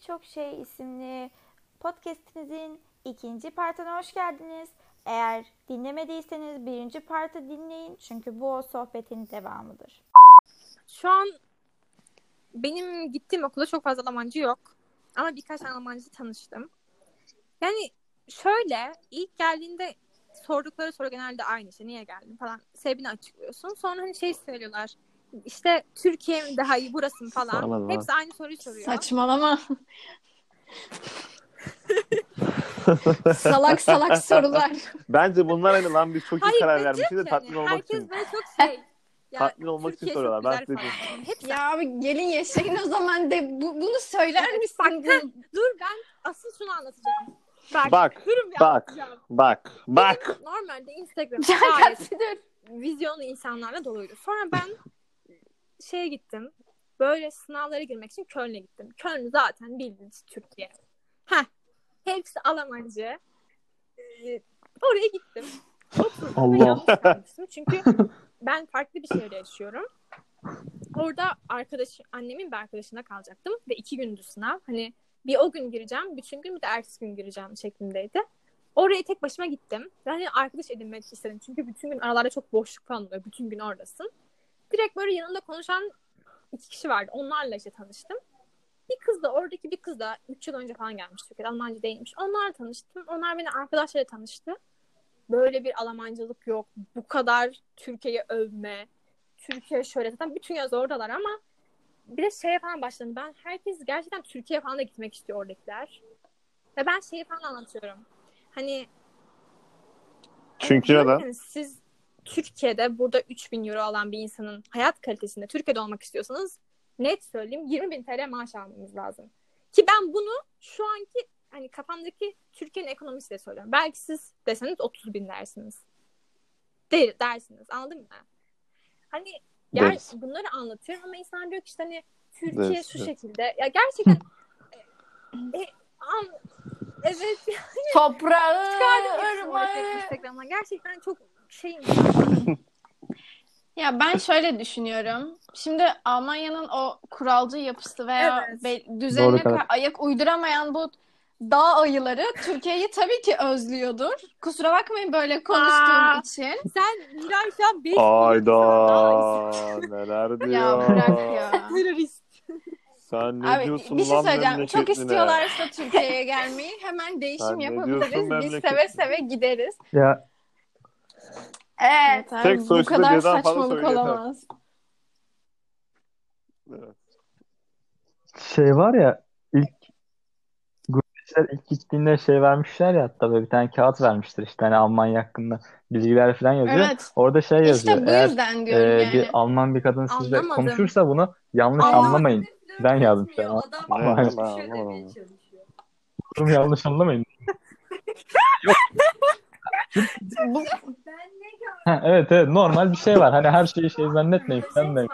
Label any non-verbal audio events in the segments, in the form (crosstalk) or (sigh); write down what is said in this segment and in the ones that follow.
Birçok Şey isimli podcastimizin ikinci partına hoş geldiniz. Eğer dinlemediyseniz birinci partı dinleyin çünkü bu o sohbetin devamıdır. Şu an benim gittiğim okulda çok fazla Almancı yok. Ama birkaç Almancı tanıştım. Yani şöyle ilk geldiğinde sordukları soru genelde aynı işte niye geldin falan sebebini açıklıyorsun. Sonra hani şey söylüyorlar işte Türkiye mi daha iyi burası mı falan. Anladım. Hepsi aynı soruyu soruyor. Saçmalama. (laughs) salak salak sorular. Bence bunlar hani lan biz çok iyi Hayır karar vermişiz de yani tatmin olmak herkes için. böyle çok şey. ya, Tatmin olmak için Türkiye çok soruyorlar, ben size. Yani Hepsi ya abi gelin yaşayın o zaman de bu, bunu söyler misin? Bak, dur ben asıl şunu anlatacağım. Bak, Bak, bak, bak, bak. Benim Normalde Instagram gayet vizyonlu insanlarla doluydu. Sonra ben (laughs) şeye gittim. Böyle sınavlara girmek için Köln'e gittim. Köln zaten bildiğiniz Türkiye. Heh. Hepsi Almancı. Ee, oraya gittim. Oturdum Allah. Çünkü (laughs) ben farklı bir şehirde yaşıyorum. Orada arkadaş, annemin bir arkadaşına kalacaktım ve iki gündü sınav. Hani bir o gün gireceğim, bütün gün bir de ertesi gün gireceğim şeklindeydi. Oraya tek başıma gittim. Hani arkadaş edinmek istedim. Çünkü bütün gün aralarda çok boşluk falan oluyor. Bütün gün oradasın. Direkt böyle yanında konuşan iki kişi vardı. Onlarla işte tanıştım. Bir kız da oradaki bir kız da 3 yıl önce falan gelmiş Türkiye'de. Almanca değilmiş. Onlarla tanıştım. Onlar beni arkadaşlarla tanıştı. Böyle bir Almancılık yok. Bu kadar Türkiye'yi övme. Türkiye şöyle zaten bütün yaz oradalar ama bir de şeye falan başladım. Ben herkes gerçekten Türkiye falan da gitmek istiyor oradakiler. Ve ben şeyi falan anlatıyorum. Hani Çünkü neden? siz Türkiye'de burada 3000 euro alan bir insanın hayat kalitesinde Türkiye'de olmak istiyorsanız net söyleyeyim 20 bin TL maaş almanız lazım. Ki ben bunu şu anki hani kafamdaki Türkiye'nin ekonomisiyle söylüyorum. Belki siz deseniz 30 bin dersiniz. Değil, dersiniz. Anladın mı? Hani ger- Deriz. bunları anlatıyorum ama insan diyor ki işte hani Türkiye Deriz, şu şekilde. Ya gerçekten e, e, an- evet Toprağı, hepsini oraya ırmağı. Instagram'dan. Gerçekten çok şeyim. (laughs) Ya ben şöyle düşünüyorum. Şimdi Almanya'nın o kuralcı yapısı veya Evet. be- düzenine Doğru ayak uyduramayan bu dağ ayıları Türkiye'yi tabii ki özlüyordur. Kusura bakmayın böyle konuştuğum Aa. için. Sen Miray şu an 5 Ayda neler diyor. (laughs) Ya bırak ya. Terörist. Sen ne Abi diyorsun bir şey lan söyleyeceğim. Çok istiyorlarsa Türkiye'ye gelmeyi hemen Sen değişim ne yapabiliriz. Biz seve seve gideriz. Ya Evet. Tek bu kadar birden saçmalık olamaz. Evet. şey var ya ilk gurbetçiler ilk gittiğinde şey vermişler ya hatta böyle bir tane kağıt vermiştir işte hani Almanya hakkında bilgiler falan yazıyor. Evet. Orada şey yazıyor. İşte bu Eğer yüzden e, diyorum yani. bir Alman bir kadın sizle Anlamadım. konuşursa bunu yanlış Anlamadım. anlamayın. Ben yazdım. Ne, Aynen. ben anlamadım. Bunu yanlış anlamayın. (laughs) Bu, Ha, evet evet normal bir şey var. Hani her şeyi şey zannetmeyin falan demek.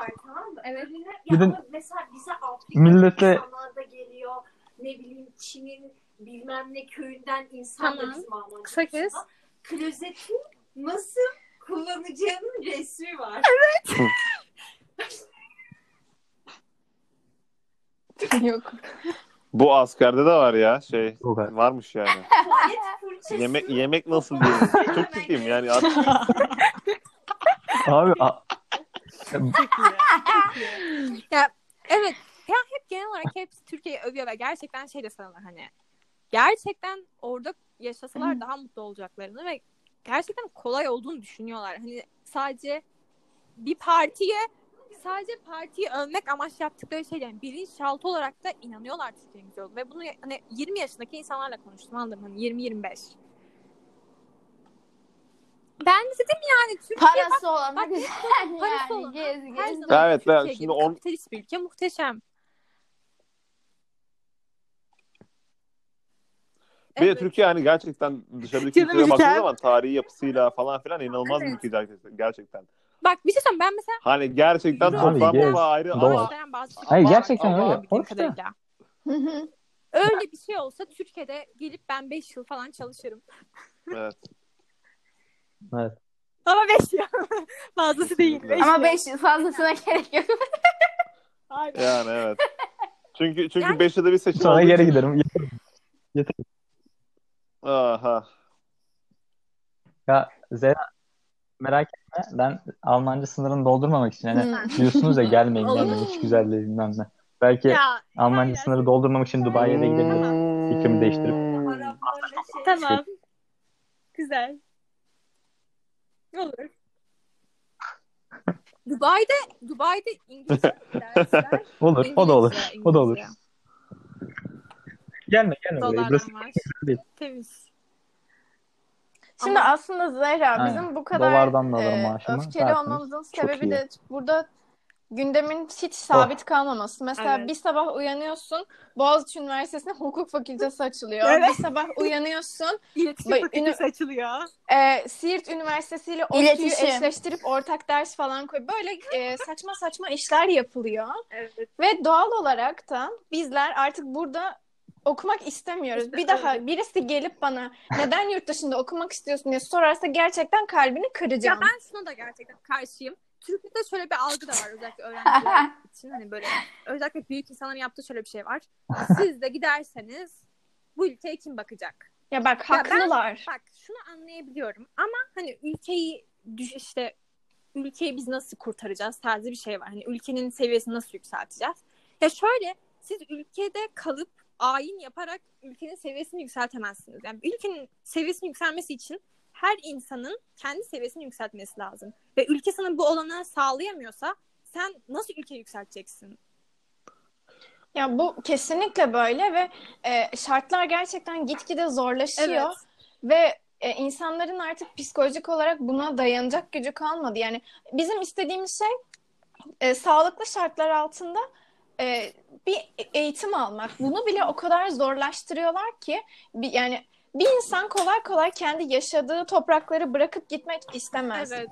evet. Bir de ama mesela bize Afrika millete- insanlar da geliyor. Ne bileyim Çin'in bilmem ne köyünden insan Tamam. da bizim Almanca Kısa kes. Klozetin nasıl kullanacağının resmi var. (laughs) Yok. Bu askerde de var ya şey kadar. varmış yani. Tuvalet Yemek yemek nasıl diyor? Çok ciddiyim yani. Artık Abi a- Ya evet. Ya hep genel olarak hepsi Türkiye'yi övüyor ve gerçekten şey de sanırlar hani. Gerçekten orada yaşasalar daha mutlu olacaklarını ve gerçekten kolay olduğunu düşünüyorlar. Hani sadece bir partiye sadece partiyi övmek amaçlı yaptıkları şey yani bilinçaltı olarak da inanıyorlar Türkiye'nin güzel. Ve bunu hani 20 yaşındaki insanlarla konuştum anladım hani 20-25. Ben de dedim yani Türkiye bak, Parası olana bak, güzel (laughs) parası yani. olana Gez her gez. zaman Evet, ben Türkiye şimdi gibi on- kapitalist bir ülke muhteşem. bir de Evet. Türkiye hani gerçekten dışarıdaki ülkelere baktığın ülkem. zaman tarihi yapısıyla falan filan inanılmaz bir Evet. ülke gerçekten- gerçekten. Bak bir şey söyleyeyim ben mesela Hani gerçekten Abi, toplam gez. baba ayrı Doğru. ama bazı Hayır, var gerçekten ama öyle. bildiğim Hoş da. kadarıyla. Hı hı. Öyle bir şey olsa Türkiye'de gelip ben 5 yıl falan çalışırım. evet. evet. Ama 5 yıl. (laughs) Fazlası değil. Kesinlikle. beş Ama yıl. 5 yıl fazlasına gerek yok. Aynen. Yani evet. Çünkü çünkü Yani- 5 yılda bir seçim Sonra olduğu geri için- giderim. Aha. Ya Zehra merak etme. Ben Almanca sınırını doldurmamak için hani diyorsunuz ya gelmeyin gelmeyin hiç güzel değil bilmem ne. Belki Ya, Almanca aynen. sınırı doldurmamak için Dubai'ye de gidebilirim. Fikrimi değiştirip. Şey. Tamam. (laughs) Güzel. Olur. Dubai'de Dubai'de İngilizce (laughs) dersler. Olur o da olur. İngilizce, O da olur. İngilizce. Gelme gelme buraya. Burası Dolardan var. değil. Temiz. Şimdi Ama- aslında Zehra Aynen. bizim bu kadar e, öfkeli olmamızın sebebi de burada gündemin hiç sabit kalmaması. Mesela Evet. bir sabah uyanıyorsun Boğaziçi Üniversitesi'nde hukuk fakültesi açılıyor. Evet. Bir sabah (laughs) uyanıyorsun İletişim fakültesi açılıyor. e, Siirt Üniversitesi ile ODTÜ'yü eşleştirip ortak ders falan koy. Böyle e, saçma saçma işler yapılıyor. Evet. Ve doğal olarak da bizler artık burada okumak istemiyoruz. Bir daha birisi gelip bana neden yurt dışında okumak istiyorsun diye sorarsa gerçekten kalbini Ya kıracağım. ben şuna da gerçekten karşıyım. Türkiye'de şöyle bir algı da var özellikle öğrenciler (laughs) için. Hani böyle özellikle büyük insanların yaptığı şöyle bir şey var. Siz de giderseniz bu ülkeye kim bakacak? Ya bak Ya ben- haklılar. Bak şunu anlayabiliyorum ama hani ülkeyi işte ülkeyi biz nasıl kurtaracağız tarzı bir şey var. Hani ülkenin seviyesini nasıl yükselteceğiz? Ya şöyle siz ülkede kalıp ayin yaparak ülkenin seviyesini yükseltemezsiniz. Yani ülkenin seviyesinin yükselmesi için her insanın kendi seviyesini yükseltmesi lazım. Ve ülke sana bu olanağı sağlayamıyorsa sen nasıl ülkeyi yükselteceksin? Ya bu kesinlikle böyle ve e, şartlar gerçekten gitgide zorlaşıyor ve e, insanların artık psikolojik olarak buna dayanacak gücü kalmadı. Yani bizim istediğimiz şey e, sağlıklı şartlar altında e, bir eğitim almak. Bunu bile o kadar zorlaştırıyorlar ki bir, yani bir insan kolay kolay kendi yaşadığı toprakları bırakıp gitmek istemez. Evet.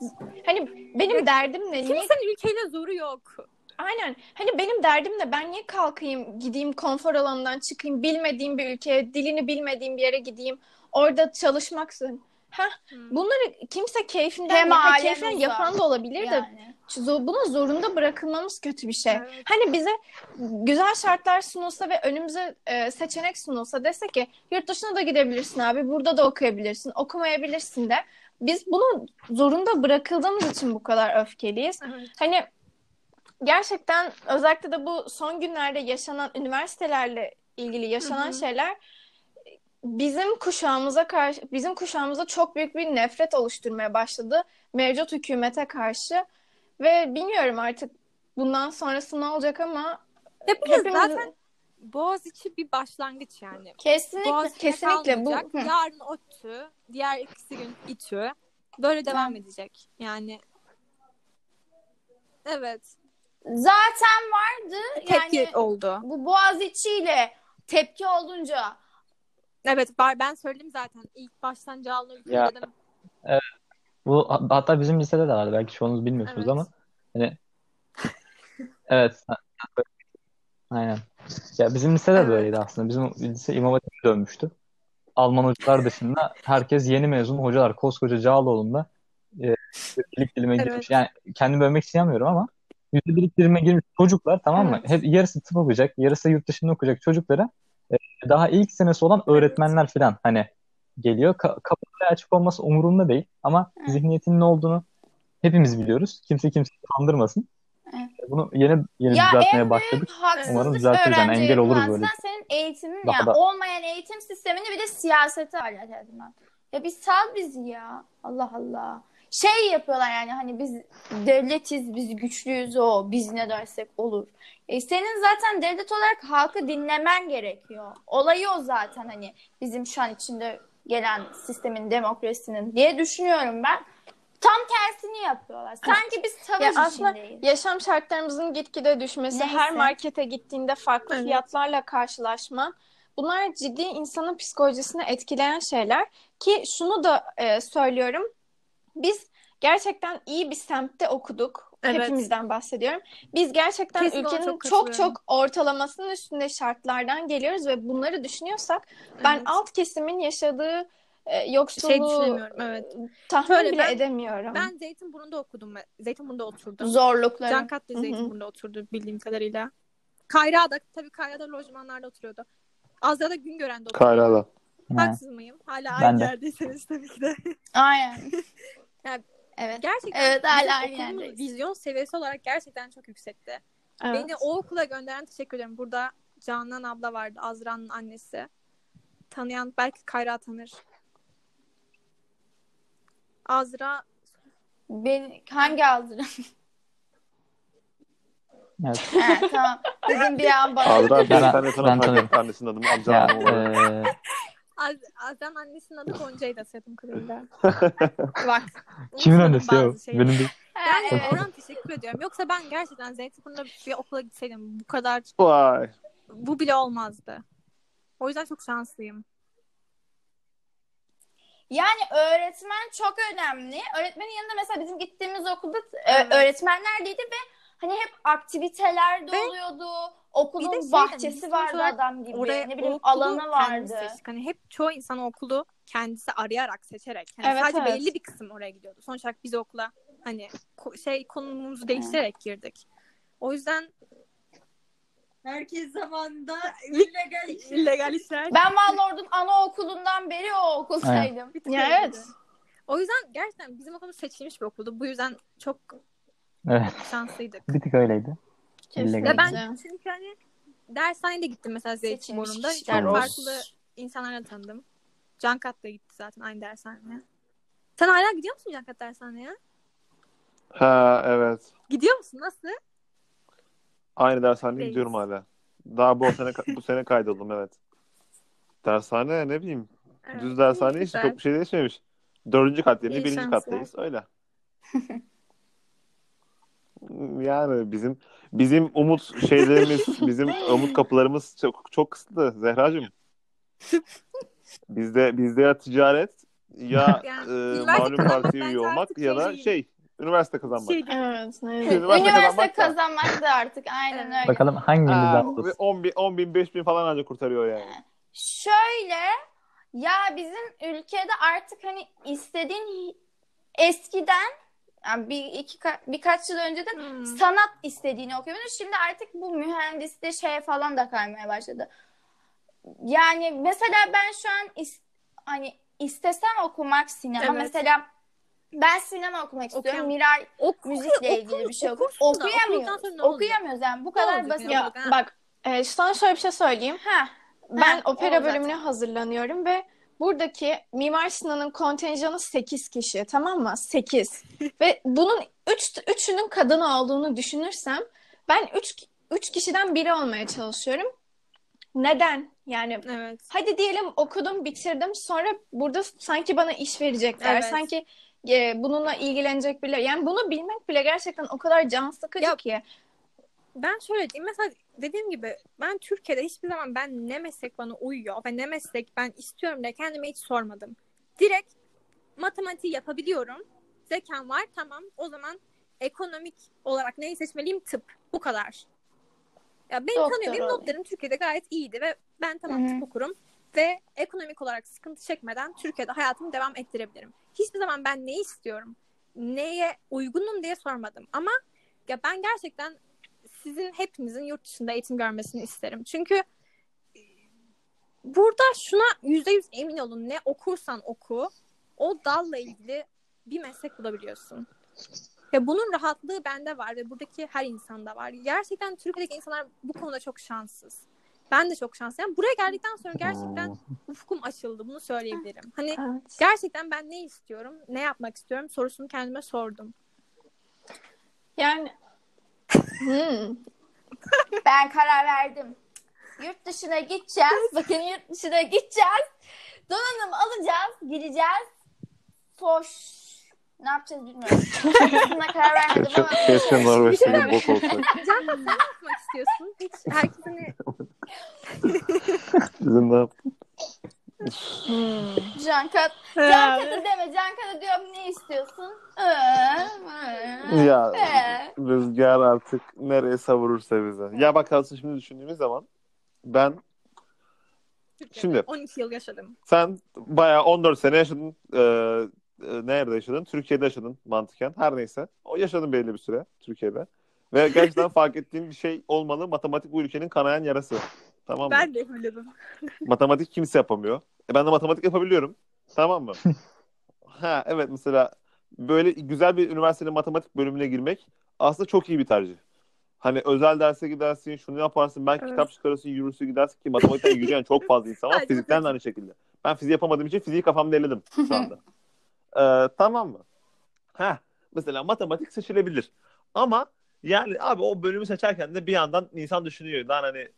Hani benim derdim ne? Niye Kimsenin ülkeyle zoru yok. Aynen. Hani benim derdim ne? Ben niye kalkayım, gideyim konfor alanından çıkayım, bilmediğim bir ülkeye, dilini bilmediğim bir yere gideyim, orada çalışmak istiyorum. Heh, Hmm. bunları kimse keyfinden, Hem ya, keyfinden yapan da olabilir de Yani. zo- buna zorunda bırakılmamız kötü bir şey. Evet. Hani bize güzel şartlar sunulsa ve önümüze e, seçenek sunulsa dese ki yurt dışına da gidebilirsin abi, burada da okuyabilirsin, okumayabilirsin de. Biz bunu zorunda bırakıldığımız için bu kadar öfkeliyiz. Evet. Hani gerçekten özellikle de bu son günlerde yaşanan üniversitelerle ilgili yaşanan Hı hı. şeyler bizim kuşağımıza karşı bizim kuşağımıza çok büyük bir nefret oluşturmaya başladı mevcut hükümete karşı ve bilmiyorum artık bundan sonrası ne olacak ama de hepimiz zaten Boğaziçi bir başlangıç yani. Kesinlikle. Boğaziçi'ne kesinlikle bu-. Hı. Yarın ODTÜ, diğer ikisi gün İTÜ. Böyle devam edecek. Yani evet. Zaten vardı Tepki yani oldu. bu Boğaziçi ile tepki olunca Evet ben söyledim zaten. İlk baştan canlı Ya. dedim. Bu hatta bizim lisede de vardı. Belki çoğunuz bilmiyorsunuz Evet. ama hani (laughs) evet. Aynen. Ya bizim lisede de Evet. böyleydi aslında. Bizim lise İmam Hatip'e dönmüştü. Alman hocalar dışında herkes yeni mezun hocalar. Koskoca Cağaloğlu'nda e, birlik dilime Evet. girmiş. Yani kendimi övmek istemiyorum ama yüzde birlik dilime girmiş çocuklar tamam mı? Evet. Hep yarısı tıp okuyacak, yarısı yurt dışında okuyacak çocuklara daha ilk senesi olan öğretmenler falan hani geliyor. Ka kapıları açık olması umurumda değil ama zihniyetinin ne olduğunu hepimiz biliyoruz. Kimse kimseyi kandırmasın. Evet. Bunu yeni yeni Ya düzeltmeye başladık. Umarım düzeltiriz yani, engel oluruz böyle. Sen senin eğitimin Daha yani da- olmayan eğitim sistemini bir de siyasete alet etmen. Ya bir sal bizi ya. Allah Allah. Şey yapıyorlar yani hani biz devletiz, biz güçlüyüz o, biz ne dersek olur. E senin zaten devlet olarak halkı dinlemen gerekiyor. Olayı o zaten hani bizim şu an içinde gelen sistemin, demokrasinin diye düşünüyorum ben. Tam tersini yapıyorlar. Sanki biz (laughs) Ya savaş aslında içindeyiz. yaşam şartlarımızın gitgide düşmesi, Neyse. her markete gittiğinde farklı Evet. fiyatlarla karşılaşman, bunlar ciddi insanın psikolojisini etkileyen şeyler ki şunu da e, söylüyorum. Biz gerçekten iyi bir semtte okuduk. Evet. Hepimizden bahsediyorum. Biz gerçekten Kesin ülkenin çok çok çok ortalamasının üstünde şartlardan geliyoruz ve bunları düşünüyorsak ben Evet. alt kesimin yaşadığı e, şey yoksulluğu düşünemiyorum. Evet. tahmin Şöyle bile ben- edemiyorum. Ben Zeytinburnu'nda okudum. Zeytinburnu'nda oturdum. Zorlukları. Can Kat da. Zeytinburnu'nda oturdu bildiğim kadarıyla. Kayra da tabii Kayra da lojmanlarda oturuyordu. Azra da Güngören'de oturuyordu. Kayra'da. Ha. Haksız mıyım? Hala Ben aynı de. yerdeyseniz tabii ki de. Aynen. (laughs) Ya, evet. Gerçekten Evet, hala aynı vizyon seviyesi olarak gerçekten çok yüksekti. Evet. Beni o okula gönderen teşekkür ederim. Burada Canan abla vardı. Azra'nın annesi. Tanıyan belki Kayra tanır. Azra Ben hangi ağzı? (laughs) Evet. evet, tamam. Dedim bir an bana. Azra Ben- bir tane ben fark tanıyorum. annesinin adını. Oğlu. e, Az, Azra'nın annesinin adı Gonca'ydı hatırladığım kadarıyla. (laughs) Bak. kimin annesi ya? şeyleri. Benim değil. Ha, Ben evet. Orhan teşekkür ediyorum. Yoksa ben gerçekten Zeytinburnu'nda bir okula gitseydim bu kadar Vay. bu bile olmazdı. O yüzden çok şanslıyım. Yani öğretmen çok önemli. Öğretmenin yanında mesela bizim gittiğimiz okulda e, Evet. öğretmenler değildi ve hani hep aktiviteler de Ve oluyordu. Okulun bir de şey, bahçesi hani, sonuç vardı adam gibi. Oraya ne bileyim alanı vardı. seçtik. Hani hep çoğu insan okulu kendisi arayarak seçerek. Hani Evet, sadece evet. belli bir kısım oraya gidiyordu. Sonuç olarak biz okula hani ko- şey konumumuzu değiştirerek girdik. O yüzden Herkes zamanında illegal işler. illegal işler. Ben Vallord'un anaokulundan beri o okuldaydım. Bir tık Ya evet. O yüzden gerçekten bizim okulumuz seçilmiş bir okuldu. Bu yüzden çok Evet. şanslıydık. Bir tık öyleydi. Kesinlikle. Ya ben çünkü hani dershaneye de gittim mesela Zeytinburnu'nda. Çok farklı insanlarla tanıdım. Cankat da gitti zaten aynı dershaneye. Sen hala gidiyor musun Cankat dershaneye? Ha evet. Gidiyor musun? Nasıl? Aynı dershaneye Değil. gidiyorum hala. Daha bu sene bu sene kaydoldum evet. Dershane ne bileyim. Evet. Düz dershane işte çok bir şey değişmemiş. Dördüncü kat yerine birinci kattayız. Öyle. (laughs) Yani bizim bizim umut şeylerimiz, (laughs) bizim umut kapılarımız çok çok kısıtlı Zehracığım. Bizde bizde ya ticaret ya Yani e, malum partiye üye olmak ya şey da değil. şey üniversite kazanmak. Şey, Evet. yazık. Üniversite Üniversite kazanmak da- kazanmak da artık aynen Evet. öyle. Bakalım hangimiz oluruz. 10 bin, 10 bin 5 bin falan ancak kurtarıyor yani. Şöyle ya bizim ülkede artık hani istediğin eskiden yani bir iki ka- birkaç yıl önceden Hmm. sanat istediğini okuyabilir. Şimdi artık bu mühendisliğe şeye falan da kaymaya başladı. Yani mesela ben şu an is- hani istesem okumak sinema Evet. mesela ben sinema okumak istiyorum. Okuyam- Miray Oku- müzikle ilgili oku- bir şey oku- okuyamıyoruz. Okuyamıyoruz yani bu Ne kadar basit. Ya bak e, sana şöyle bir şey söyleyeyim. Ha. Ben Ha, opera bölümüne hazırlanıyorum ve buradaki Mimar Sinan'ın kontenjanı 8 kişi tamam mı? 8. (laughs) ve bunun 3 üçünün kadın olduğunu düşünürsem ben 3 3 kişiden biri olmaya çalışıyorum. Neden? Yani Evet. hadi diyelim okudum, bitirdim. Sonra burada sanki bana iş verecekler. Evet. Sanki e, bununla ilgilenecek bile. Yani bunu bilmek bile gerçekten o kadar can sıkıcı Ya- ki. Ben şöyle diyeyim. Mesela dediğim gibi ben Türkiye'de hiçbir zaman ben ne meslek bana uyuyor ve ne meslek ben istiyorum diye kendime hiç sormadım. Direkt matematiği yapabiliyorum. Zekam var tamam. O zaman ekonomik olarak neyi seçmeliyim? Tıp. Bu kadar. Ya beni Doktor. Benim olayım. notlarım Türkiye'de gayet iyiydi ve ben tamam Hı hı. tıp okurum ve ekonomik olarak sıkıntı çekmeden Türkiye'de hayatımı devam ettirebilirim. Hiçbir zaman ben ne istiyorum, neye uygunum diye sormadım. Ama ya ben gerçekten sizin hepinizin yurt dışında eğitim görmesini isterim. Çünkü e, burada şuna yüzde yüz emin olun. Ne okursan oku, o dalla ilgili bir meslek bulabiliyorsun. Ve bunun rahatlığı bende var ve buradaki her insanda var. Gerçekten Türkiye'deki insanlar bu konuda çok şanssız. Ben de çok şanslıyım. Buraya geldikten sonra gerçekten ufkum açıldı. Bunu söyleyebilirim. Hani Evet. gerçekten ben ne istiyorum, ne yapmak istiyorum sorusunu kendime sordum. Yani Hmm. Ben karar verdim. Yurt dışına gideceğiz. Bakın yurt dışına gideceğiz. Donanım alacağız. Gideceğiz. Foş. Ne yapacağız bilmiyorum. Karar vermedim ama. keşke Norveç'te bir bok olsak. Can sen ne yapmak istiyorsun? Hiç herkes hani Bizim de Hmm. Cankat. Cankat'ı deme. Cankat'ı diyorum ne istiyorsun? Ee, ya ee. rüzgar artık nereye savurursa bize. Ya bak aslında şimdi düşündüğümüz zaman ben Türkiye'de Şimdi- 12 yıl yaşadım. sen bayağı 14 sene yaşadın. Ee, e, nerede yaşadın? Türkiye'de yaşadın mantıken. Her neyse. O yaşadın belli bir süre Türkiye'de. Ve gerçekten (laughs) fark ettiğim bir şey olmalı. Matematik bu ülkenin kanayan yarası. Tamam mı? Ben de yapabilirim. (laughs) Matematik kimse yapamıyor. E ben de matematik yapabiliyorum. Tamam mı? (laughs) ha evet mesela böyle güzel bir üniversitenin matematik bölümüne girmek aslında çok iyi bir tercih. Hani özel derse gidersin, şunu yaparsın, ben Evet. kitap çıkarırsın, yürürsün gidersin ki matematikten (laughs) yürüyen çok fazla insan var. Fizikten de aynı şekilde. Ben fiziği yapamadığım için fiziği kafamda eledim şu anda. Ee, tamam mı? Ha mesela matematik seçilebilir. Ama yani abi o bölümü seçerken de bir yandan insan düşünüyor. Lan hani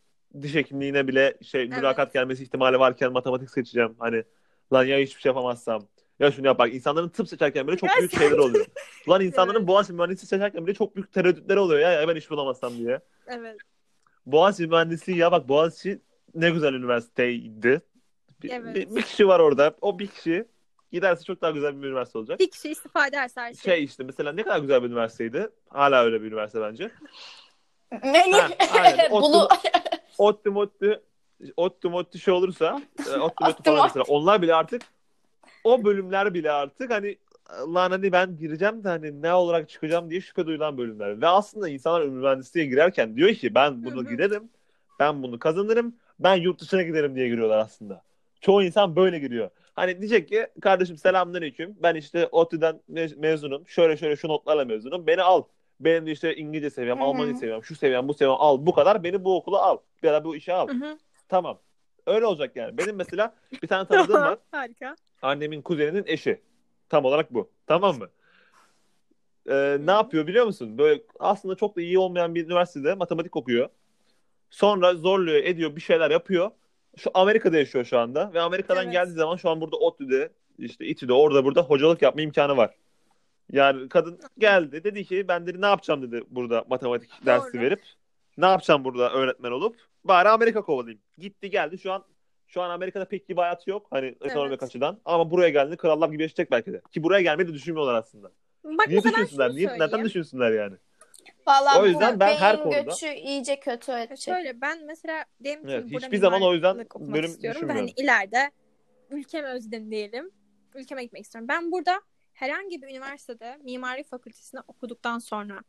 diş hekimliğine bile şey mülakat gelmesi ihtimali varken matematik seçeceğim. Hani lan ya hiçbir şey yapamazsam. Ya şunu yap bak insanların tıp seçerken bile çok büyük şeyler oluyor. (laughs) Lan insanların Evet. Boğaziçi mühendisliği seçerken bile çok büyük tereddütleri oluyor ya, ya ben iş bulamazsam diye. Evet. Boğaziçi mühendisliği ya bak Boğaziçi ne güzel üniversiteydi. Bir, Evet. bir, bir kişi var orada. O bir kişi giderse çok daha güzel bir üniversite olacak. Bir kişi istifa ederse her şey. Şey işte mesela ne kadar güzel bir üniversiteydi. Hala öyle bir üniversite bence. Melih. Ha, aynen. (laughs) Bulu. (laughs) ODTÜ MODTÜ ODTÜ MODTÜ şey olursa e, (laughs) MODTÜ ODTÜ falan mesela onlar bile artık o bölümler bile artık hani lan hani ben gireceğim de hani ne olarak çıkacağım diye şüphe duyulan bölümler. Ve aslında insanlar mühendisliğe girerken diyor ki ben bunu girerim, ben bunu kazanırım, ben yurt dışına giderim diye giriyorlar aslında. Çoğu insan böyle giriyor. Hani diyecek ki kardeşim selamünaleyküm ben işte ODTÜ'den me- mezunum, şöyle şöyle şu notlarla mezunum, beni al. Benim de işte İngilizce seviyem. Almanca seviyem, şu seviyem, bu seviyem al. Bu kadar beni bu okula al. Ya da bu işe al. Hı hı. Tamam. Öyle olacak yani. Benim mesela bir tane tanıdığım var. (laughs) Harika. Annemin kuzeninin eşi. Tam olarak bu. Tamam mı? Ee, ne yapıyor biliyor musun? Böyle aslında çok da iyi olmayan bir üniversitede matematik okuyor. Sonra zorluyor, ediyor, bir şeyler yapıyor. Şu Amerika'da yaşıyor şu anda ve Amerika'dan Evet. geldiği zaman şu an burada ODTÜ'de, işte İTÜ'de, orada burada hocalık yapma imkanı var. Yani kadın geldi dedi ki ben dedi ne yapacağım dedi burada matematik dersi verip. Ne yapacağım burada öğretmen olup? Bari Amerika kovalayayım. Gitti geldi şu an şu an Amerika'da pek bir hayatı yok hani ekonomik Evet. açıdan. Ama buraya geldi krallar gibi yaşayacak belki de. Ki buraya gelmeyi de düşünmüyorlar aslında. Bak Niye düşünsünler? Niye, neden söyleyeyim. düşünsünler yani? Vallahi O yüzden bu ben beyin her konuda- göçü iyice kötü edecek. Şöyle ben mesela diyelim ki Evet, hiçbir zaman o yüzden bölüm istiyorum ve hani ileride ülkemi özledim diyelim. Ülkeme gitmek istiyorum. Ben burada herhangi bir üniversitede mimari fakültesini okuduktan sonra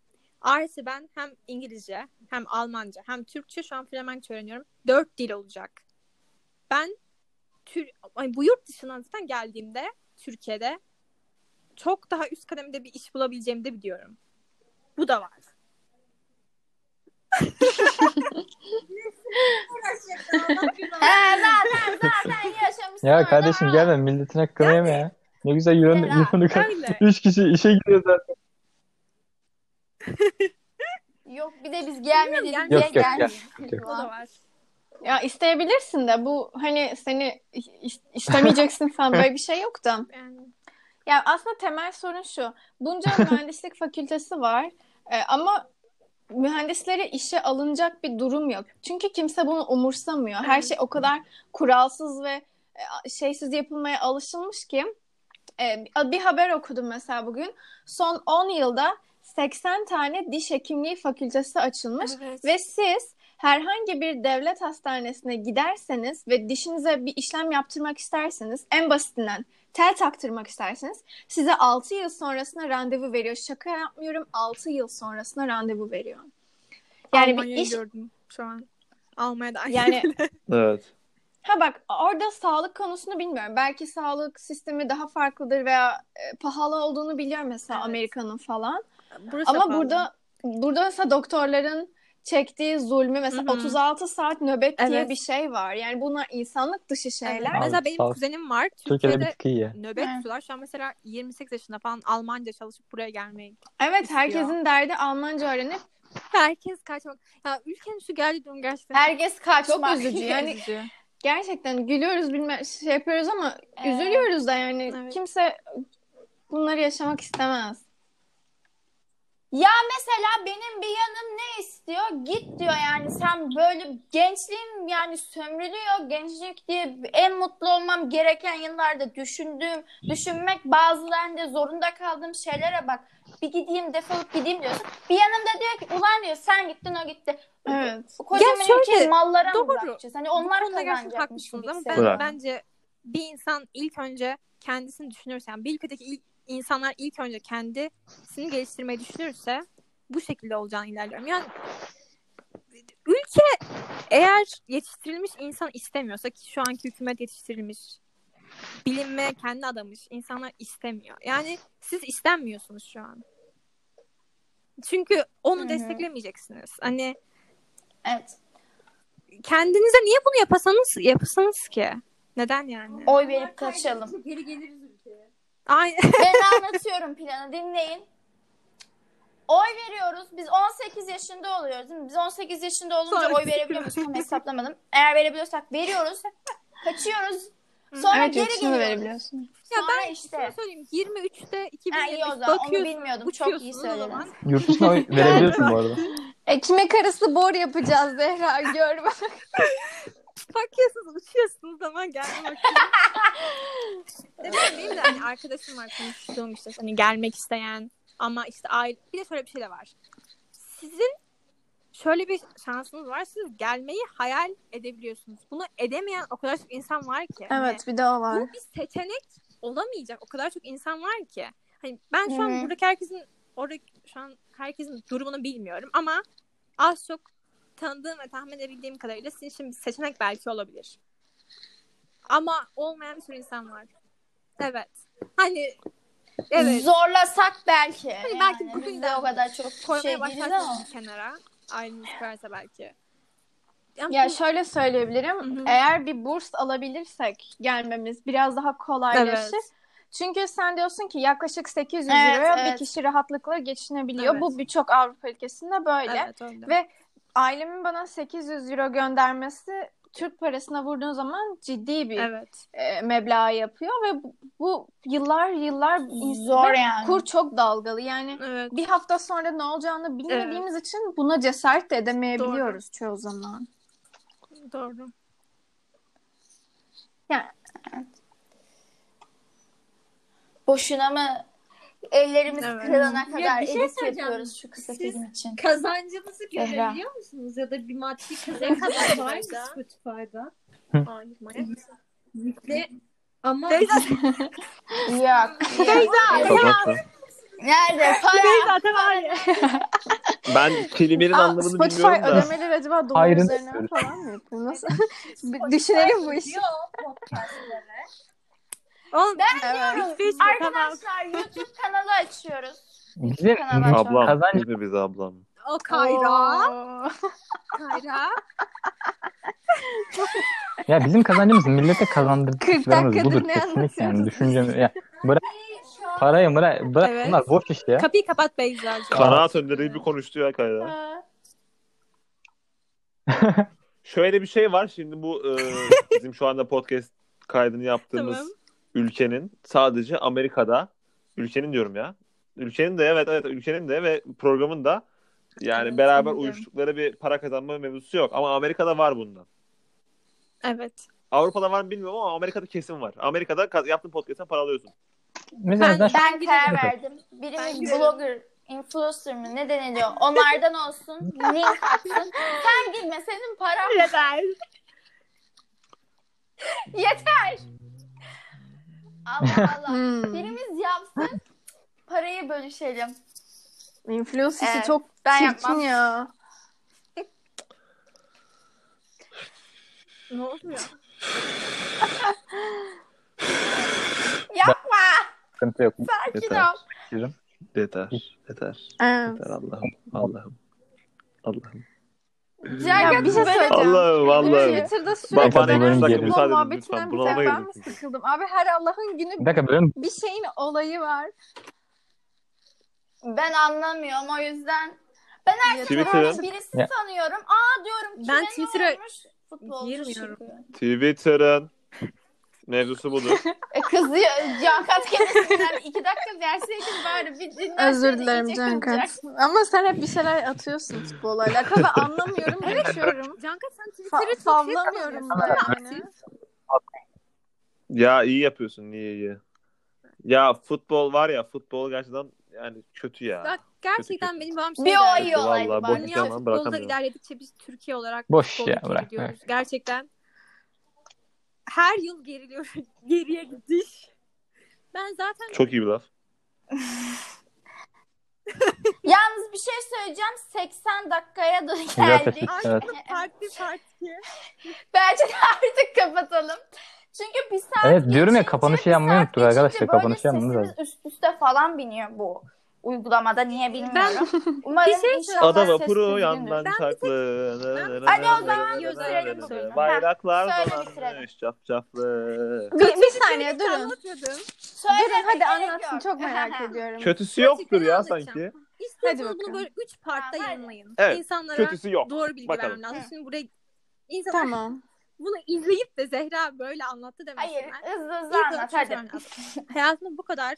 artı ben hem İngilizce hem Almanca hem Türkçe şu an Flemenkçe öğreniyorum. Dört dil olacak. Ben tür, ay, bu yurt dışından zaten geldiğimde Türkiye'de çok daha üst kademede bir iş bulabileceğimi de biliyorum. Bu da var. (laughs) Yaşamışsın. Ya kardeşim gelme milletin hakkını yeme ya. Ne güzel yürüdü. Öyle. (laughs) Üç kişi işe gidiyor zaten. (laughs) Yok bir de biz gelmedik diye Yok, yok, gelmiyor. yok, yok. O da var. Ya isteyebilirsin de bu hani seni is- istemeyeceksin falan böyle bir şey yok da. (laughs) Yani Ya aslında temel sorun şu. Bunca mühendislik fakültesi var e, ama mühendislere işe alınacak bir durum yok. Çünkü kimse bunu umursamıyor. Her şey o kadar kuralsız ve e, şeysiz yapılmaya alışılmış ki. E, bir haber okudum mesela bugün. Son 10 yılda 80 tane diş hekimliği fakültesi açılmış. Evet. Ve siz herhangi bir devlet hastanesine giderseniz ve dişinize bir işlem yaptırmak isterseniz en basitinden tel taktırmak isterseniz size 6 yıl sonrasına randevu veriyor. Şaka yapmıyorum 6 yıl sonrasına randevu veriyor. Yani bir Almanya'yı iş gördüm şu an. Almanya'da yani (laughs) Evet. Ha bak orada sağlık konusunu bilmiyorum. Belki sağlık sistemi daha farklıdır veya e, pahalı olduğunu biliyorum mesela Evet. Amerika'nın falan. Burası Ama pahalı. burada burada mesela doktorların çektiği zulmü mesela Hı hı. 36 saat nöbet diye Evet. bir şey var. Yani bunlar insanlık dışı şeyler. Evet. Mesela benim kuzenim var. Türkiye'de Türkiye'de nöbet tutuyorlar. Şu an mesela 28 yaşında falan Almanca çalışıp buraya gelmeyi. Evet, istiyor. herkesin derdi Almanca öğrenip Herkes kaçmak. Ya ülkenin şu geldiği durum gerçekten Herkes kaçmak. çok (laughs) üzücü. Yani üzücü. Gerçekten gülüyoruz bilme şey yapıyoruz ama Evet. üzülüyoruz da yani Evet. kimse bunları yaşamak istemez. Ya mesela benim bir yanım ne istiyor? Git diyor yani sen böyle gençliğim yani sömürülüyor. Gençlik diye en mutlu olmam gereken yıllarda düşündüğüm, düşünmek bazılarında zorunda kaldığım şeylere bak. Bir gideyim defolup gideyim diyorsun. Bir yanımda diyor ki ulan diyor sen gittin o gitti. Evet. Kocaman Ya şöyle, mallara mı doğru. bırakacağız? Hani onlar kazanacakmış ama ben, bence bir insan ilk önce kendisini düşünürse yani bir ülkedeki ilk insanlar ilk önce kendisini geliştirmeyi düşünürse bu şekilde olacağını ilerliyorum. Yani ülke eğer yetiştirilmiş insan istemiyorsa ki şu anki hükümet yetiştirilmiş bilinmeye kendi adamış insanlar istemiyor. Yani siz istenmiyorsunuz şu an. Çünkü onu Hı hı. desteklemeyeceksiniz. Hani Evet. kendinize niye bunu yapasanız yapsanız ki? Neden yani? Oy verip kaçalım. Geri geliriz. Aynen. Ben (laughs) anlatıyorum planı dinleyin. Oy veriyoruz. Biz 18 yaşında oluyoruz değil mi? Biz 18 yaşında olunca Sonra oy verebiliyor muyuz? Tam hesaplamadım. Eğer verebiliyorsak veriyoruz. Kaçıyoruz. Sonra evet geri geliyoruz. verebiliyorsun. Ya Sonra ben işte. şunu söyleyeyim. 23'te Ha, 2023 iyi o zaman. Onu bakıyorsun. bilmiyordum. Çok iyi söyledin. Yurt dışına oy (laughs) verebiliyorsun bu arada. Ekmek arası bor yapacağız Zehra gör bak. Bakıyorsunuz uçuyorsunuz zaman gelme vakti. Evet, benim de hani arkadaşım var konuştuğum işte hani gelmek isteyen ama işte aile bir de şöyle bir şey de var. Sizin şöyle bir şansınız var. Siz gelmeyi hayal edebiliyorsunuz. Bunu edemeyen o kadar çok insan var ki. Hani Evet bir de o var. bu bir seçenek olamayacak. O kadar çok insan var ki. Hani ben şu Hı an buradaki herkesin orada şu an herkesin durumunu bilmiyorum ama az çok tanıdığım ve tahmin edebildiğim kadarıyla sizin için bir seçenek belki olabilir. Ama olmayan bir sürü insan var. Evet. Hani evet. Zorlasak belki. Hani belki yani. bugün Biz de o kadar çok Koymaya şey bir kenara. Aileniz koyarsa belki. Yani Ya bu- şöyle söyleyebilirim. Hı hı. Eğer bir burs alabilirsek gelmemiz biraz daha kolaylaşır. Evet. Çünkü sen diyorsun ki yaklaşık 800 Evet, liraya evet. bir kişi rahatlıkla geçinebiliyor. Evet. Bu birçok Avrupa ülkesinde böyle. Evet öyle. Ve ailemin bana 800 euro göndermesi Türk parasına vurduğun zaman ciddi bir Evet. e, meblağ yapıyor ve bu, bu yıllar yıllar Zor yani. kur çok dalgalı. Yani Evet. bir hafta sonra ne olacağını bilmediğimiz için buna cesaret de edemeyebiliyoruz çoğu zaman. Doğru. Boşuna mı ellerimiz Evet. kırılana Ya kadar bir şey edit yapıyoruz şu kısa Siz- film için. Kazancınızı Zehra. görebiliyor musunuz? Ya da bir maddi kazanç var mı Beyza? Spotify'da? Hayır? Yükle. Ama Beyza, (laughs) Yok. Mı? Nerede? Para. Beyza tamam. Ben kelimenin Aa, anlamını Spotify bilmiyorum da. ödemeleri acaba dolar üzerinden falan mı yapıyor? Nasıl? (laughs) Düşünelim bu işi. Oğlum, Ben Evet. diyorum. Hiçbir şey tamam. Arkadaşlar YouTube kanalı açıyoruz. Bizim Kanalı Ablam. Kazanç- biz ablam? O Kayra. Oo. Kayra. ya bizim kazancımız millete kazandırdıklarımız 40 dakikadır budur ne kesinlikle yani anlatıyoruz? düşüncem ya bırak parayı bırak bırak Evet. bunlar boş iş ya. Kapıyı kapat Beyza. Kanaat önderi gibi konuştu ya Kayra. (laughs) Şöyle bir şey var. Şimdi bu e, (laughs) bizim şu anda podcast kaydını yaptığımız Tamam. Ülkenin sadece Amerika'da ülkenin diyorum ya. Ülkenin de evet evet ülkenin de ve programın da yani Evet, beraber anladım. uyuştukları bir para kazanma mevzusu yok. Ama Amerika'da var bundan. Evet. Avrupa'da var mı bilmiyorum ama Amerika'da kesin var. Amerika'da ka- yaptığın podcast'ten para alıyorsun. Mesela Ben- Ben karar verdim. Birimiz blogger, influencer mı ne deniliyor? Onlardan olsun. Link atsın. Sen girme senin paran Yeter. (laughs) yeter. Allah (laughs) Allah. Hmm. Birimiz yapsın. Parayı bölüşelim. Influence işi Evet, çok ben çirkin yapmam. ya. Ne oluyor? (laughs) Yapma. sıkıntı yok. Sakin Yeter. ol. Yeter. Yeter. Yeter Allah'ım. Allah'ım. Allah'ım. Cagat bir şey söyleyeceğim. Allah'ım Allah'ım. Twitter'da Bak sürekli dakika geliyor. futbol muhabbetinden bir tek ben mi sıkıldım? Abi her Allah'ın günü Bir dakika bir şeyin olayı var. Ben anlamıyorum o yüzden. Ben her Twitter'ın- birisi Ya. sanıyorum. Aa diyorum Ben Twitter'a girmiyorum. Twitter'ın mevzusu budur. (laughs) E, kızıyor. Cankat kendisinden iki dakika verseydin bari bir dinlenseydin. Özür dilerim Cankat. Ama sen hep bir şeyler atıyorsun futbolla alakalı. Ben anlamıyorum, geçiyorum. Canka sen Fa- Twitter'ı çok da yani. Ya iyi yapıyorsun niye iyi. Ya futbol var ya futbol gerçekten yani kötü ya. Bak gerçekten Kötü, benim babam şey Bir o iyi olaydı Dünya futbolda ilerledikçe biz Türkiye olarak Boş futbolda ya, bırak, gidiyoruz. Gerçekten her yıl geriliyor. (laughs) Geriye gidiş. Ben zaten Çok iyi bir laf. (laughs) Yalnız bir şey söyleyeceğim. 80 dakikaya da geldik. evet. Farklı farklı. Bence de artık kapatalım. Çünkü bir saat Evet, diyorum ya, kapanışı yapmayı unuttuk arkadaşlar. Kapanışı yapmamız lazım. üst üste falan biniyor bu uygulamada. Niye bilmiyorum. Umarım (laughs) Bir şey inşallah Ada vapuru yandan Ben çaklı. Hadi o zaman bitirelim bugün. Bayraklar dolanmış cafcaflı. Bir, bir saniye durun. Durun hadi anlatsın çok merak (laughs) ediyorum. Kötüsü yoktur ya sanki. İstiyorsanız Hadi bunu böyle üç partta yayınlayın. Evet, İnsanlara Kötüsü yok. doğru bilgi Bakalım. vermem lazım. Şimdi buraya insanlar Tamam. (laughs) bunu izleyip de Zehra böyle anlattı demesinler. Hayır hızlı hızlı İlk anlat hadi. Hayatımda bu kadar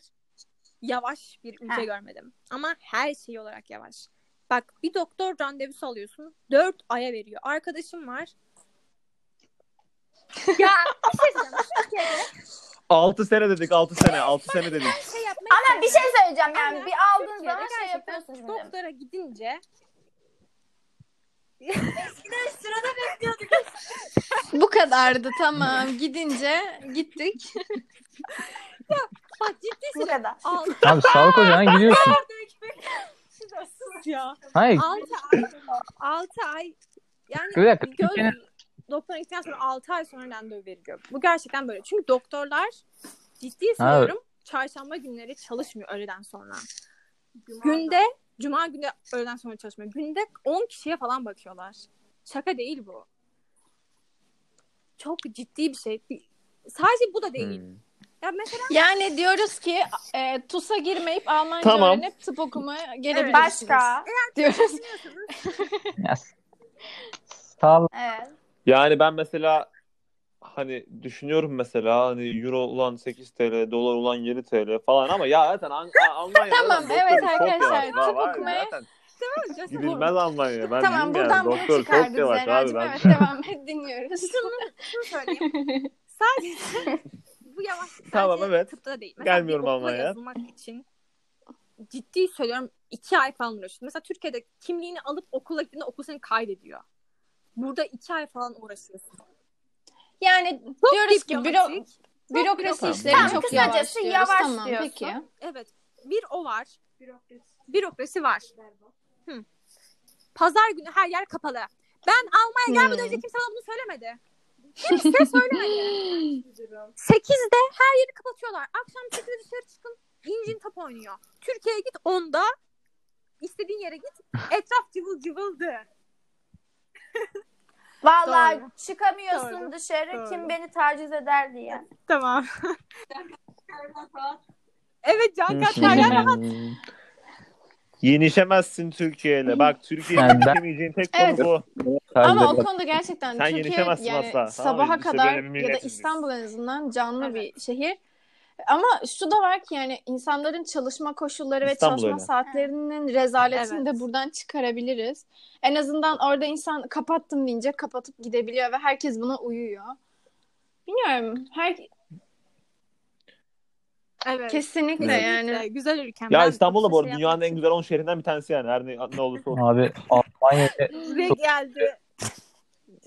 yavaş bir ülke Heh. görmedim. Ama her şey olarak yavaş. Bak bir doktor randevusu alıyorsun. Dört aya veriyor. Arkadaşım var. ya bir şey söyleyeceğim. 6 sene dedik 6 sene 6 sene dedik. şey yapmayı Ama bir şey söyleyeceğim yani Ama bir aldığın zaman şey yapıyorsun şimdi. doktora gidince Bu kadardı tamam. Gidince gittik. Bak ciddi (laughs) altı Abi sağlık ocağına gidiyorsun. ya. Hayır. Altı ay. Altı ay. Yani Bir dakika, göz Türkiye'nin- doktora gittikten sonra 6 ay sonra randevu veriliyor. Bu gerçekten böyle. Çünkü doktorlar ciddi söylüyorum çarşamba günleri çalışmıyor öğleden sonra. Günde cuma günde öğleden sonra çalışmıyor. Günde 10 kişiye falan bakıyorlar. Şaka değil bu. Çok ciddi bir şey. Sadece bu da değil. Hmm. Ya mesela Yani diyoruz ki e, TUS'a girmeyip Almanca Tamam. öğrenip tıp okumaya gelebilirsiniz. Başka. (laughs) Diyoruz. Ya, sağlık Evet. Yani ben mesela hani düşünüyorum mesela hani euro ulan 8 TL, dolar ulan 7 TL falan ama ya zaten An- Almanya'da Tamam, doktor evet çok arkadaşlar, yavaş. tıp Var ya, okumaya- zaten Gidilmez Almanya'ya. Ben tamam bilmiyorum buradan bunu Doktor çok çıkardık yavaş abi. Zehra'cığım. Ben Evet devam et dinliyoruz. şunu, şunu söyleyeyim. (laughs) Sadece bu yavaş sadece Tamam, evet. tıpta değil. Mesela Gelmiyorum Almanya'ya. yazılmak için ciddi söylüyorum iki ay falan uğraşıyorsun. Mesela Türkiye'de kimliğini alıp okula gittiğinde okul seni kaydediyor. Burada iki ay falan uğraşıyorsun. Yani Çok diyoruz ki büro, bürokrasi Tamam, işleri tamam, çok kısacası yavaş diyoruz. yavaş tamam diyorsun. peki. Evet. Bir o var. Bürokrasi var. Hı. Pazar günü her yer kapalı. Ben Almanya'ya gelmeden önce kimse bana bunu söylemedi. Kimse söylemedi. (laughs) 8'de her yeri kapatıyorlar. Akşam 8'de dışarı çıkın. İncin top oynuyor. Türkiye'ye git 10'da. istediğin yere git. Etraf cıvıl cıvıldı. (laughs) Vallahi Doğru. çıkamıyorsun Doğru. dışarı Doğru. kim beni taciz eder diye. Tamam. (laughs) evet Can Katlar ya. Hmm. Yenişemezsin Türkiye'yle. Bak Türkiye'ye Yani ben- tek konu Evet. bu. Ama o konuda gerçekten Sen Türkiye yenişemezsin yani asla, tamam sabaha de kadar böyle bir ya da milletiz biz. İstanbul en azından canlı bir şehir. Ama şu da var ki yani insanların çalışma koşulları ve İstanbul çalışma öyle. saatlerinin rezaletini Evet. de buradan çıkarabiliriz. En azından orada insan kapattım deyince kapatıp gidebiliyor ve herkes buna uyuyor. Bilmiyorum. Her Evet. kesinlikle Kesinlikle. yani. Güzel ülkem. Ya Ben İstanbul'da bu şey arada dünyanın en güzel 10 şehrinden bir tanesi yani. Her ne, ne olursa olsun. Abi Almanya'da için Buraya geldi.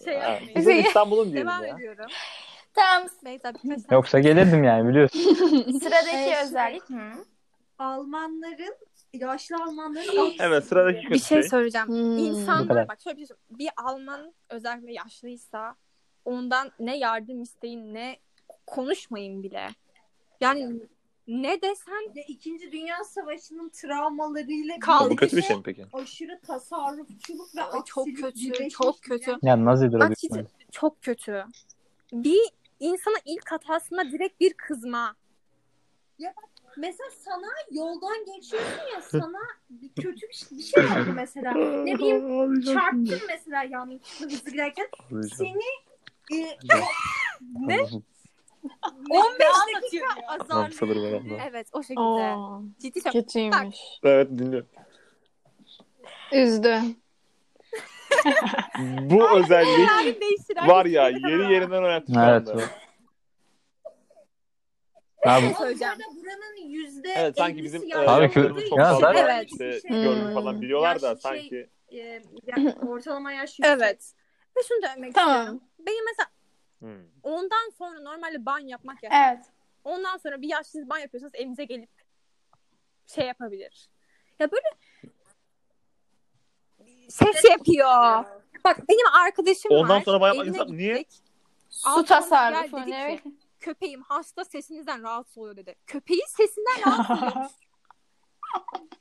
Şey. Bize İstanbul'un diyelim Devam ya. ediyorum. Tamam Beyza yoksa gelirdim yani biliyorsun. (laughs) sıradaki Evet. özellik. Hı. Almanların yaşlı Almanların Evet sıradaki kötü bir şey şey. söyleyeceğim. Hmm. İnsanlar bak şöyle bir şey. Bir Alman özellikle yaşlıysa ondan ne yardım isteyin ne konuşmayın bile. Yani ne desen Ya İkinci Dünya Savaşı'nın travmalarıyla Kaldı. Bu kötü bir şey mi peki? aşırı tasarrufçuluk ve Ay, çok kötü, çok kötü. Yani Nazidir o Bak ihtimalle. çok kötü. Bir insana ilk hatasında direkt bir kızma. Mesela sana yoldan geçiyorsun ya sana bir kötü bir şey, bir şey oldu mesela. Ne bileyim çarptın mesela yanlışlıkla hızlı giderken seni e, Ne? 15 dakika Allah. Evet o şekilde. Oo, Ciddi söylüyorum. kötüymüş. Evet dinliyorum. Üzdü. (laughs) Bu özellik Yani değiştiren var ya hiçbir şey yeri yerinden oynattı şu Evet. anda. Abi şey söyleyeceğim. Buranın yüzde Evet sanki bizim yaşlı Abi, için ya fazla zaten- Evet. işte şey- gördük falan biliyorlar da Yaş- şey- sanki e, ya- ortalama yaş yüksek. Evet. Ve şunu demek Tamam. istiyorum. Benim mesela Hmm. ondan sonra normalde ban yapmak yasak. Evet. Ondan sonra bir yaşlı ban yapıyorsanız evinize gelip şey yapabilir. Ya böyle ses yapıyor. Bak benim arkadaşım var. Ondan sonra bayağı insan- niye? Su tasarrufu ne? ki, Köpeğim hasta sesinizden rahatsız oluyor dedi. Köpeğin sesinden rahatsız oluyor.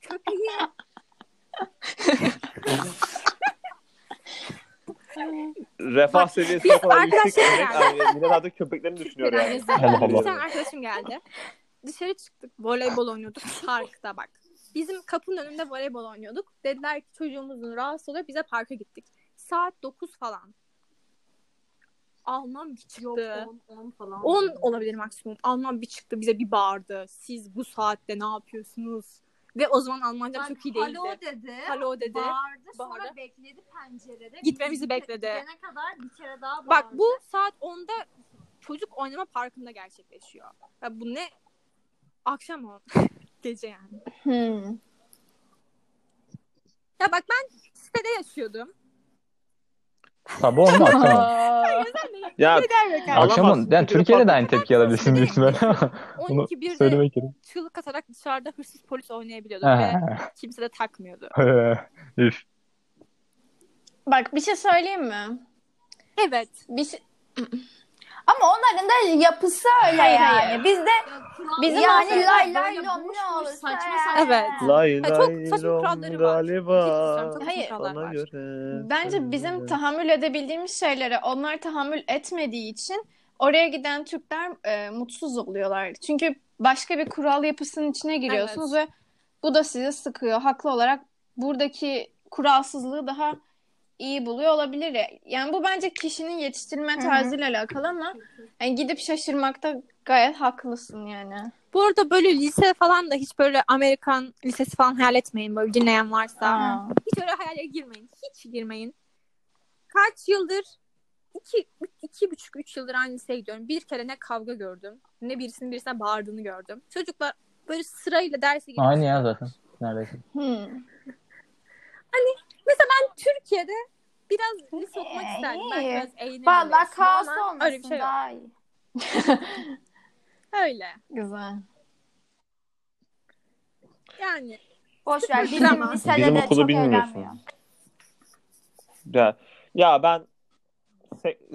(laughs) Köpeği (laughs) Refah Bak, seviyesi biz o kadar yüksek. arkadaşlar Yani, yani Millet artık köpeklerini düşünüyor yani. Allah. Bir tane arkadaşım geldi. Dışarı çıktık. Voleybol oynuyorduk (laughs) parkta bak. Bizim kapının önünde voleybol oynuyorduk. Dediler ki çocuğumuzun rahatsız oluyor. Bize parka gittik. Saat 9 falan. Alman bir çıktı. Yok 10 10 falan. 10 olabilir maksimum. Alman bir çıktı bize bir bağırdı. Siz bu saatte ne yapıyorsunuz? Ve o zaman Almancam çok iyi değildi. Halo dedi. Halo dedi. Bağırdı sonra Bağırdı. bekledi pencerede. Gitmemizi bekledi. Gidene kadar bir kere daha bağırdı. Bak bu saat 10'da çocuk oynama parkında gerçekleşiyor. Ya bu ne? Akşam o. (laughs) Gece yani. Hmm. Ya bak ben sitede yaşıyordum. Sabah olma akşam olma. Ya Gider Akşam Alamazsın. olma. Yani Türkiye'de de aynı tepki alabilirsin büyük ihtimalle ama bunu 12 1'de söylemek gerekiyor. çığlık atarak dışarıda hırsız polis oynayabiliyorduk ve kimse de takmıyordu. Üf. Bak bir şey söyleyeyim mi? Evet. Bir şey... Ama onların da yapısı öyle Hayır, yani. hayır. Bizde Bizim yani lay lay lom ne olursa saçma saçma. Evet. lay Ya çok lay saçma lom kuralları var. galiba. Çok Hayır. Bana var. göre. Bence bizim tahammül edebildiğimiz şeylere onlar tahammül etmediği için oraya giden Türkler e, mutsuz oluyorlar. Çünkü başka bir kural yapısının içine giriyorsunuz ve bu da sizi sıkıyor. Haklı olarak buradaki kuralsızlığı daha iyi buluyor olabilir. ya. Yani bu bence kişinin yetiştirilme hı. tarzıyla alakalı ama yani gidip şaşırmakta gayet haklısın yani. Bu arada böyle lise falan da hiç böyle Amerikan lisesi falan hayal etmeyin böyle dinleyen varsa. Aa. Hiç öyle hayale girmeyin. Hiç girmeyin. Kaç yıldır iki, iki buçuk, üç yıldır aynı liseye gidiyorum. Bir kere ne kavga gördüm. Ne birisinin birisine bağırdığını gördüm. Çocuklar böyle sırayla derse giriyor. Aynı ya zaten. Neredeyse. Hmm. Mesela ben Türkiye'de biraz lise okumak isterdim. Ben biraz eğlenelim. Vallahi kaos olmasın Öyle bir şey yok. daha iyi. (laughs) Öyle. Güzel. Yani. Boş ver. Bizim Bizim çok bilmiyorsun. Ya, ya ben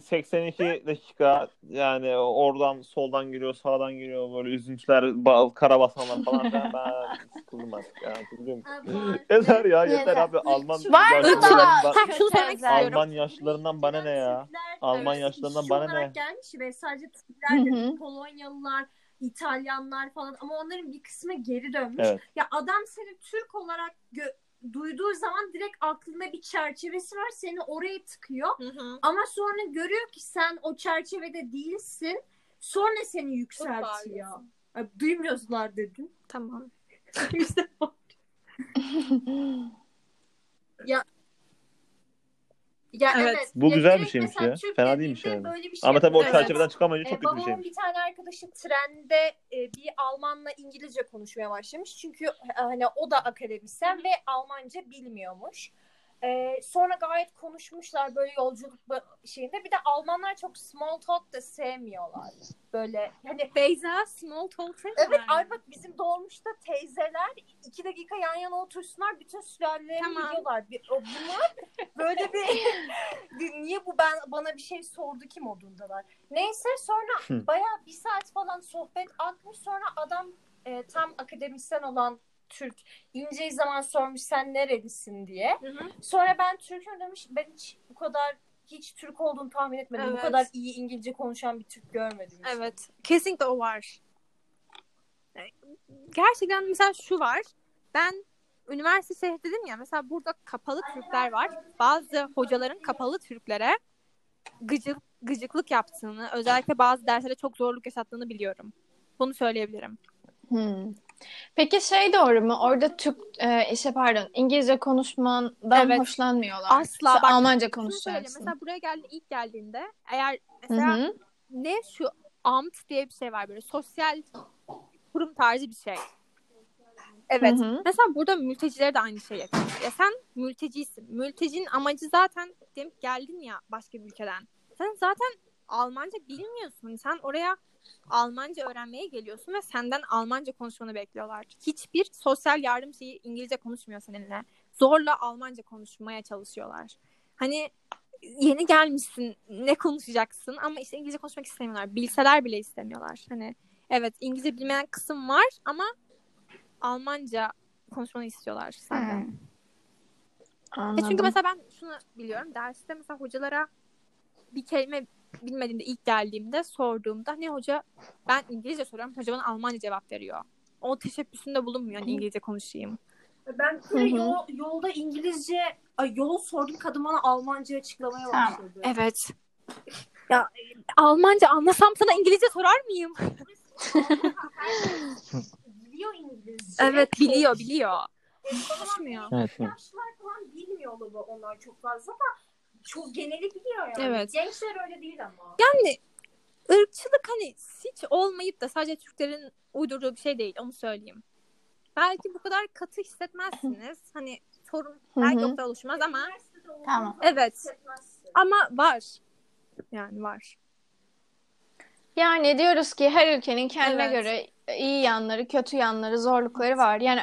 82 dakika yani oradan soldan giriyor sağdan giriyor böyle üzüntüler ba- karabasanlar falan ben, ben sıkıldım artık ya. Sıkıldım. Yeter ya yeter abi Alman Var mı yaşlılarından daha? şunu söylemek Güzel. istiyorum. Alman yaşlılarından bana ne ya? Alman yaşlılarından bana olarak ne? gelmiş ve sadece hı. Polonyalılar, İtalyanlar falan ama onların bir kısmı geri dönmüş. Evet. Ya adam seni Türk olarak gö- duyduğu zaman direkt aklında bir çerçevesi var seni oraya tıkıyor. Hı hı. Ama sonra görüyor ki sen o çerçevede değilsin. Sonra seni yükseltiyor. Ay, Duymuyorlar dedin. Tamam. (laughs) İşte (laughs) ya ya Evet. evet. Bu Ya güzel bir şeymiş ya. Türk Fena değilmiş yani. böyle bir şey Ama tabii o Evet. çerçeveden çıkamayınca e, çok kötü bir babamın şeymiş. bir tane arkadaşı trende e, bir Almanla İngilizce konuşmaya başlamış. Çünkü e, hani o da akademisyen ve Almanca bilmiyormuş. E, sonra gayet konuşmuşlar böyle yolculuk şeyinde. Bir de Almanlar çok small talk da sevmiyorlar. Böyle hani Beyza small talk sen Evet ay bak bizim dolmuşta teyzeler iki dakika yan yana otursunlar bütün sülalelerini Tamam. biliyorlar. Bir, o, bunlar böyle bir, (laughs) bir niye bu ben bana bir şey sordu ki modundalar. Neyse sonra Hı. bayağı bir saat falan sohbet akmış sonra adam e, tam akademisyen olan Türk inceyi zaman sormuş sen nerelisin diye. Sonra ben Türk'üm demiş ben hiç bu kadar hiç Türk olduğunu tahmin etmedim. Bu Evet. kadar iyi İngilizce konuşan bir Türk görmedim. hiç. Evet. Kesinlikle o var. Gerçekten mesela şu var. Ben üniversite şehri dedim ya mesela burada kapalı Türkler var. Bazı hocaların kapalı Türklere gıcık, gıcıklık yaptığını, özellikle bazı derslere çok zorluk yaşattığını biliyorum. Bunu söyleyebilirim. Hmm. Peki şey doğru mu? Orada Türk e, şey pardon İngilizce konuşmandan Evet. hoşlanmıyorlar. Asla. Bak, Almanca konuşacaksın. Mesela buraya geldi ilk geldiğinde eğer mesela hı. ne şu amt diye bir şey var böyle sosyal kurum tarzı bir şey. Evet. Hı hı. Mesela burada mültecilere de aynı şey yapıyor. Ya sen mültecisin. Mültecinin amacı zaten diyelim geldin ya başka bir ülkeden. Sen zaten Almanca bilmiyorsun. Sen oraya Almanca öğrenmeye geliyorsun ve senden Almanca konuşmanı bekliyorlar. Hiçbir sosyal yardım şeyi İngilizce konuşmuyor seninle. Zorla Almanca konuşmaya çalışıyorlar. Hani yeni gelmişsin ne konuşacaksın ama işte İngilizce konuşmak istemiyorlar. Bilseler bile istemiyorlar. Hani evet İngilizce bilmeyen kısım var ama Almanca konuşmanı istiyorlar senden. Hmm. E çünkü mesela ben şunu biliyorum. Derste mesela hocalara bir kelime bilmediğimde ilk geldiğimde sorduğumda ne hoca ben İngilizce soruyorum. Hoca bana Almanca cevap veriyor. O teşebbüsünde bulunmuyor hani İngilizce konuşayım. Ben yol, yolda İngilizce ay, yol sordum kadın bana Almanca açıklamaya Tamam. başladı. Evet. (laughs) Ya Almanca anlasam sana İngilizce sorar mıyım? Biliyor İngilizce. Evet biliyor biliyor. Konuşmuyor. Evet. Yaşlılar falan bilmiyor bu- onlar çok fazla da çok geneli biliyor yani. Evet. Gençler öyle değil ama. Yani ırkçılık hani hiç olmayıp da sadece Türklerin uydurduğu bir şey değil onu söyleyeyim. Belki bu kadar katı hissetmezsiniz. (laughs) Hani sorun belki o kadar oluşmaz ama Tamam. Evet. ama var. Yani var. Yani diyoruz ki her ülkenin kendine Evet. göre iyi yanları, kötü yanları, zorlukları var. Yani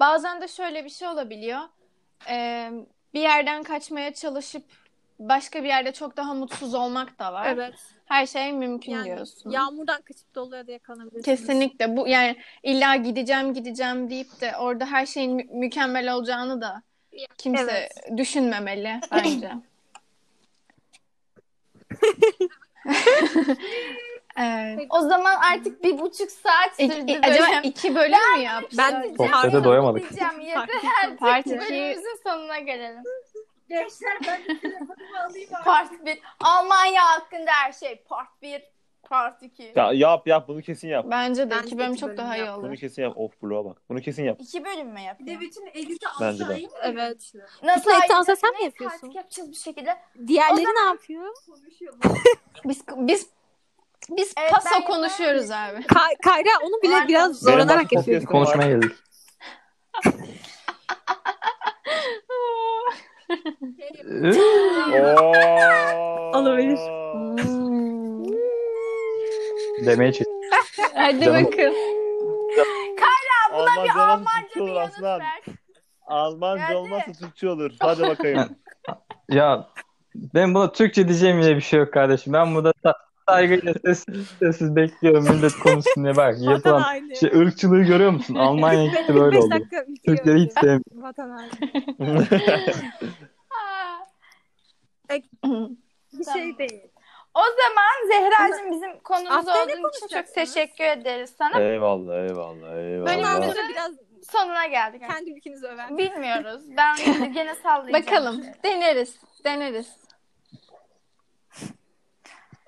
bazen de şöyle bir şey olabiliyor. Ee, bir yerden kaçmaya çalışıp başka bir yerde çok daha mutsuz olmak da var. Evet. Her şey mümkün Yani diyorsun. yağmurdan kaçıp doluya da yakalanabilirsiniz. Kesinlikle bu yani illa gideceğim gideceğim deyip de orada her şeyin mü- mükemmel olacağını da kimse Evet. düşünmemeli (laughs) bence. (laughs) Evet. O zaman artık bir buçuk saat sürdü İki- bölüm. acaba iki bölüm mü yapsak? Ben Sohbete doyamadık. Diyeceğim yeter artık. Part iki. Bölümümüzün sonuna gelelim. Gençler ben telefonumu alayım artık. Part 1. Almanya hakkında her şey. Part 1. Part 2. Ya yap yap bunu kesin yap. Bence de Bence iki bölüm iki çok bölüm daha iyi yap. olur. Bunu kesin yap. Of bloğa bak. Bunu kesin yap. İki bölüm mü Bir de bütün elite Bence de. aşağıya Evet. Nasıl ayrı- ekransa sen mi yapıyorsun? Artık yapacağız bir şekilde. Diğerleri ne yapıyor? Konuşuyorlar. (laughs) Biz biz biz Evet, paso ben konuşuyoruz abi. Ka- Kayra onu bile biraz Benim zorlanarak başka yapıyor. Konuşmaya geldik. (laughs) Oo. Olabilir. Hmm. Demeye çık. Hadi Canım. bakın. Almanca olmazsa Almanca Türkçe bir olur yanıt aslan. ver. Almanca Geldi. olmazsa Türkçe olur. Hadi bakayım. (laughs) Ya ben buna Türkçe diyeceğim diye bir şey yok kardeşim. Ben burada sa- saygıyla sessiz sessiz bekliyorum millet konuşsun diye. Bak (laughs) yapılan haini. şey ırkçılığı görüyor musun? Almanya gitti böyle 45 oldu. Türkleri hiç sevmiyorum. Vatan. Aa. (laughs) Bir şey değil. O zaman Zehra'cığım bizim konumuz Haftaya ne olduğun için çok konuşacaksınız? teşekkür ederiz sana. eyvallah eyvallah eyvallah. Bölümümüzde biraz Sonuna geldik. kendi ülkenizi öven. Bilmiyoruz. Ben (laughs) gene sallayacağım. Bakalım. Deneriz. Deneriz.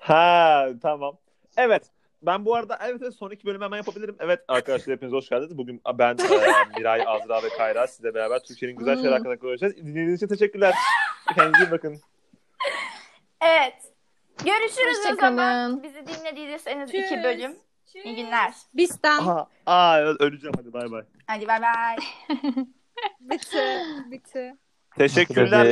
Ha tamam. Evet. Ben bu arada evet, evet son iki bölümü hemen yapabilirim. Evet arkadaşlar hepiniz hoş geldiniz. Bugün ben e, Miray, Azra ve Kayra sizle beraber Türkiye'nin güzel şeyler hakkında konuşacağız. Dinlediğiniz için teşekkürler. Kendinize iyi bakın. Evet. Görüşürüz o Hoşçakalın. zaman. Bizi dinlediyseniz iki bölüm. İyi günler. Bizden Aha, aa, öleceğim hadi bay bay. Hadi bay bay. (laughs) bitti. Bitti. Teşekkürler.